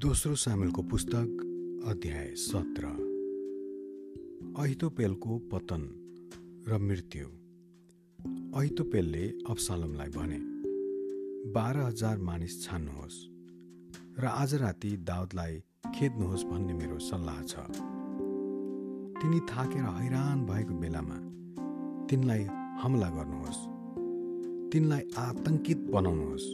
दोस्रो सामेलको पुस्तक अध्याय सत्र। अहितोपेलको पतन र मृत्यु। अहितोपेलले अफसालमलाई भने बाह्र हजार मानिस छान्नुहोस् र आज राति दाउदलाई खेद्नुहोस् भन्ने मेरो सल्लाह छ। तिनी थाकेर हैरान भएको बेलामा तिनलाई हमला गर्नुहोस्। तिनलाई आतंकित बनाउनुहोस्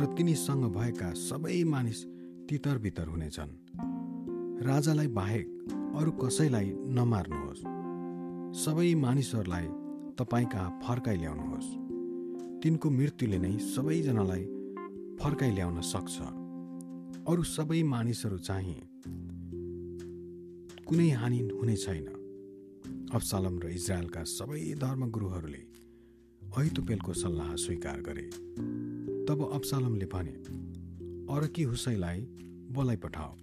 र तिनीसँग भएका सबै मानिस तितर बितर हुनेछन्। राजालाई बाहेक अरू कसैलाई नमार्नुहोस्। सबै मानिसहरूलाई तपाईँ कहाँ फर्काइ ल्याउनुहोस्। तिनको मृत्युले नै सबैजनालाई फर्काइ ल्याउन सक्छ। अरू सबै मानिसहरू चाहिँ कुनै हानि हुने छैन। अफसालम र इजरायलका सबै धर्मगुरुहरूले ऐतुपेलको सल्लाह स्वीकार गरे। तब अफसालमले भने अरकी हुसैलाई बोलाइ पठाओ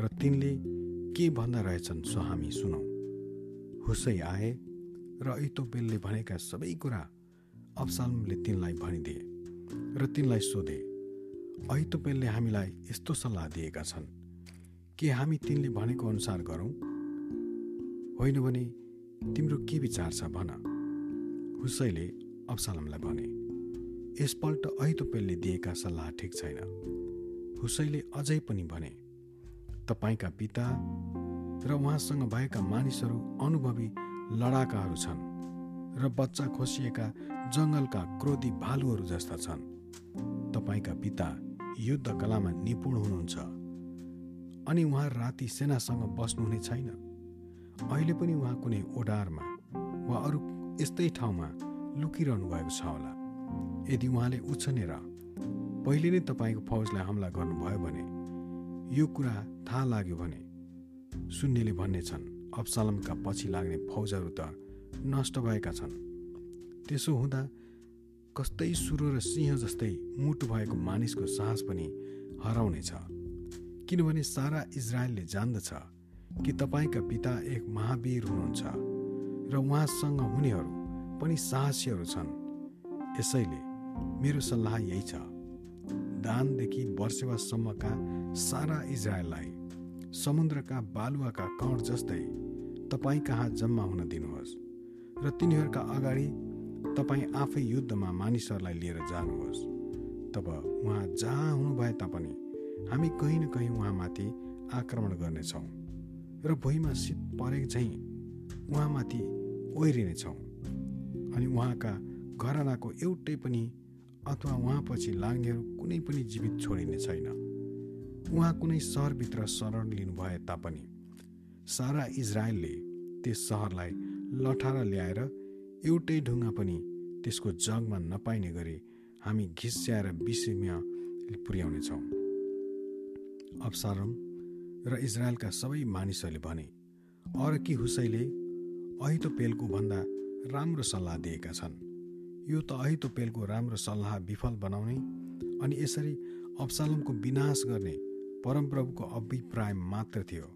र तिनले के भन्दा रहेछन् सो हामी सुनौ। हुसै आए र ऐतोपेलले भनेका सबै कुरा अफसालमले तिनलाई भनिदिए र तिनलाई सोधे ऐतोपेलले हामीलाई यस्तो सल्लाह दिएका छन्। के हामी तिनले भनेको अनुसार गरौँ? होइन भने तिम्रो के विचार छ भन। हुसैले अफसालमलाई भने यसपल्ट ऐतोपेलले दिएका सल्लाह ठिक छैन। हुसैले अझै पनि भने तपाईँका पिता र उहाँसँग भएका मानिसहरू अनुभवी लडाकाहरू छन् र बच्चा खोसिएका जङ्गलका क्रोधी भालुहरू जस्ता छन्। तपाईँका पिता युद्ध कलामा निपुण हुनुहुन्छ अनि उहाँ राति सेनासँग बस्नुहुने छैन। अहिले पनि उहाँ कुनै ओडारमा वा अरू यस्तै ठाउँमा लुकिरहनु भएको छ होला। यदि उहाँले उछनेर पहिले नै तपाईँको फौजलाई हमला गर्नुभयो भने यो कुरा थाहा लाग्यो भने शून्यले भन्ने छन् अफसालमका पछि लाग्ने फौजहरू त नष्ट भएका छन्। त्यसो हुँदा कस्तै सुरो र सिंह जस्तै मुटु भएको मानिसको साहस पनि हराउनेछ किनभने सारा इजरायलले जान्दछ कि तपाईँका पिता एक महावीर हुनुहुन्छ र उहाँसँग हुनेहरू पनि साहसीहरू छन्। यसैले मेरो सल्लाह यही छ। दानदेखि वर्षेवासम्मका सारा इजरायललाई समुद्रका बालुवाका कण जस्तै तपाईँ कहाँ जम्मा हुन दिनुहोस् र तिनीहरूका अगाडि तपाईँ आफै युद्धमा मानिसहरूलाई लिएर जानुहोस्। तब उहाँ जहाँ हुनुभए तापनि हामी कहीँ न कहीँ उहाँमाथि आक्रमण गर्नेछौँ र भुइँमा शीत परेको चाहिँ उहाँमाथि ओहिरिनेछौँ अनि उहाँका घरनाको एउटै पनि अथवा उहाँपछि लाग्नेहरू कुनै पनि जीवित छोडिने छैन। उहाँ कुनै सहरभित्र शरण लिनुभए तापनि सारा इजरायलले त्यस सहरलाई लठार ल्याएर एउटै ढुङ्गा पनि त्यसको जगमा नपाइने गरी हामी घिस्याएर विषयमा पुर्याउनेछौँ। अफसारम र इजरायलका सबै मानिसहरूले भने अरकी हुसैले अहितो पेलको भन्दा राम्रो सल्लाह दिएका छन्। यो त अहितोपेलको राम्रो सल्लाह विफल बनाउने अनि यसरी अब्सालमको विनाश गर्ने परमप्रभुको अभिप्राय मात्र थियो।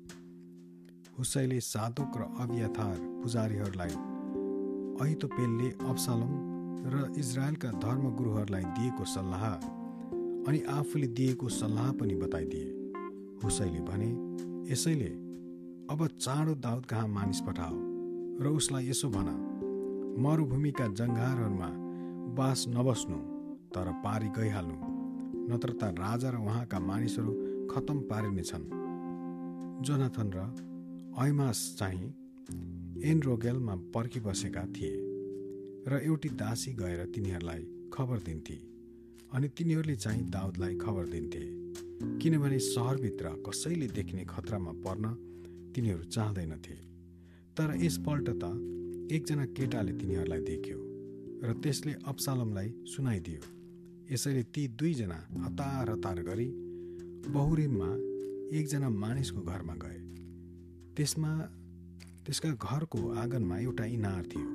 हुसैले साधुक र अभियथार पुजारीहरूलाई अहितोपेलले अब्सालम र इजरायलका धर्मगुरुहरूलाई दिएको सल्लाह अनि आफूले दिएको सल्लाह पनि बताइदिए। हुसैले भने यसैले अब चाँडो दाउद कहाँ मानिस पठाओ र उसलाई यसो भन। मरुभूमिका जङ्घारहरूमा बास नबस्नु तर पारी गइहाल्नु। नत्र त राजा र उहाँका मानिसहरू खतम पारिनेछन्। जोनाथन र ऐमास चाहिँ एनरोगेलमा पर्खिबसेका थिए र एउटी दासी गएर तिनीहरूलाई खबर दिन्थे अनि तिनीहरूले चाहिँ दाउदलाई खबर दिन्थे किनभने सहरभित्र कसैले देख्ने खतरामा पर्न तिनीहरू चाहँदैनथे। तर यसपल्ट त एकजना केटाले तिनीहरूलाई देख्यो र त्यसले अप्सालमलाई सुनाइदियो। यसैले ती दुईजना हतार हतार गरी बहुरिममा एकजना मानिसको घरमा गए। त्यसमा त्यसका घरको आँगनमा एउटा इनार थियो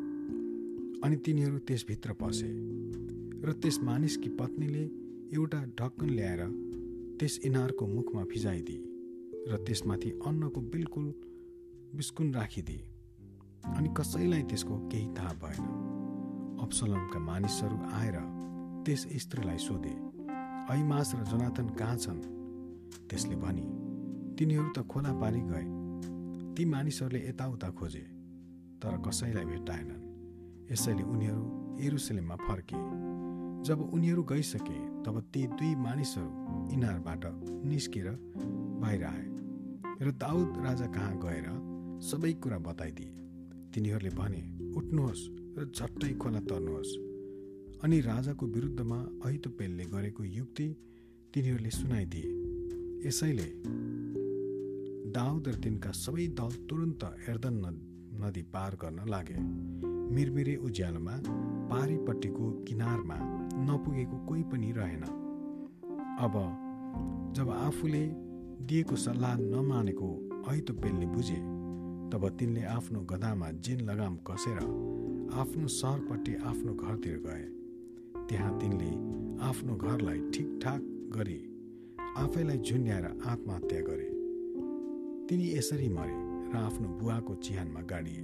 अनि तिनीहरू त्यसभित्र पसे र त्यस मानिसकी पत्नीले एउटा ढक्कन ल्याएर त्यस इनारको मुखमा फिजाइदिए र त्यसमाथि अन्नको बिल्कुल बिस्कुन राखिदिए। अनि कसैलाई त्यसको केही थाहा भएन। अप्सलमका मानिसहरू आएर त्यस स्त्रीलाई सोधे ऐमास र जनाथन कहाँ छन्? त्यसले भनी तिनीहरू त खोला पारी गए। ती मानिसहरूले यताउता खोजे तर कसैलाई भेट्टाएनन्। यसैले उनीहरू एरुसलेममा फर्के। जब उनीहरू गइसके तब ती दुई मानिसहरू इनारबाट निस्केर बाहिर आए। र दाउद राजा कहाँ गएर सबै कुरा बताइदिए। तिनीहरूले भने उठ्नुहोस् र झट्टै खोला तर्नुहोस्। अनि राजाको विरुद्धमा अहितोपेलले गरेको युक्ति तिनीहरूले सुनाइदिए। यसैले दाउद र तिनका सबै दल तुरन्त एर्दन नदी पार गर्न लागे। मिरमिरे उज्यालोमा पारीपट्टिको किनारमा नपुगेको कोही पनि रहेन। अब जब आफूले दिएको सल्लाह नमानेको अहितोपेलले बुझे तब तिनले आफ्नो गधामा जिन लगाम कसेर आफ्नो सहरपट्टि आफ्नो घरतिर गए। त्यहाँ तिनले आफ्नो घरलाई ठिकठाक गरी आफैलाई झुन्ड्याएर आत्महत्या गरे। तिनी यसरी मरे र आफ्नो बुवाको चिहानमा गाडिए।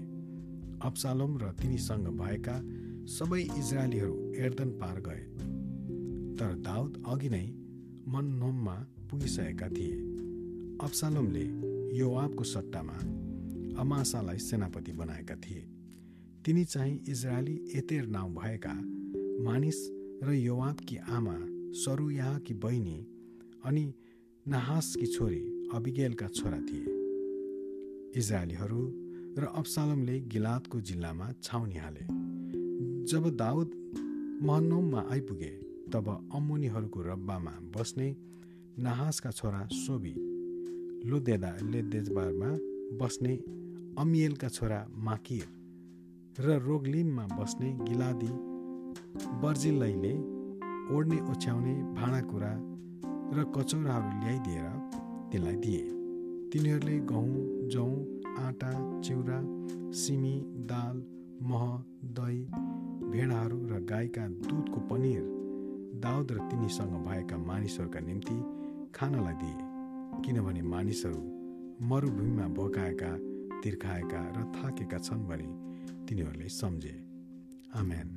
अप्सालोम र तिनीसँग भएका सबै इजरायलीहरू एर्दन पार गए। तर दाउद अघि नै मनोममा पुगिसकेका थिए। अप्सालोमले योवाबको सट्टामा अमासालाई सेनापति बनाएका थिए। तिनी चाहिँ इजरायली एतेर नाउँ भएका मानिस र योवाबकी आमा सरुयाकी बहिनी अनि नहासकी छोरी अबिगेलका छोरा थिए। इजरायलीहरू र अब्सालमले गिलादको जिल्लामा छाउनी हाले। जब दाउद महनोममा आइपुगे तब अम्मुनीहरूको रब्बामा बस्ने नहासका छोरा सोबी लुदेदा लेदेजबारमा बस्ने अमियलका छोरा माकिर र रोगलिममा बस्ने गिलादी बर्जिलैले ओढ्ने ओछ्याउने भाँडाकुँडा र कचौराहरू ल्याइदिएर त्यसलाई दिए। तिनीहरूले गहुँ जौँ आँटा चिउरा सिमी दाल मह दही भेडाहरू र गाईका दुधको पनिर दाउद र तिनीसँग भएका मानिसहरूका निम्ति खानलाई दिए। किनभने मानिसहरू मरुभूमिमा भोकाएका तिर्खाएका र थाकेका छन् भने तिनीहरूले सम्झे। आमेन।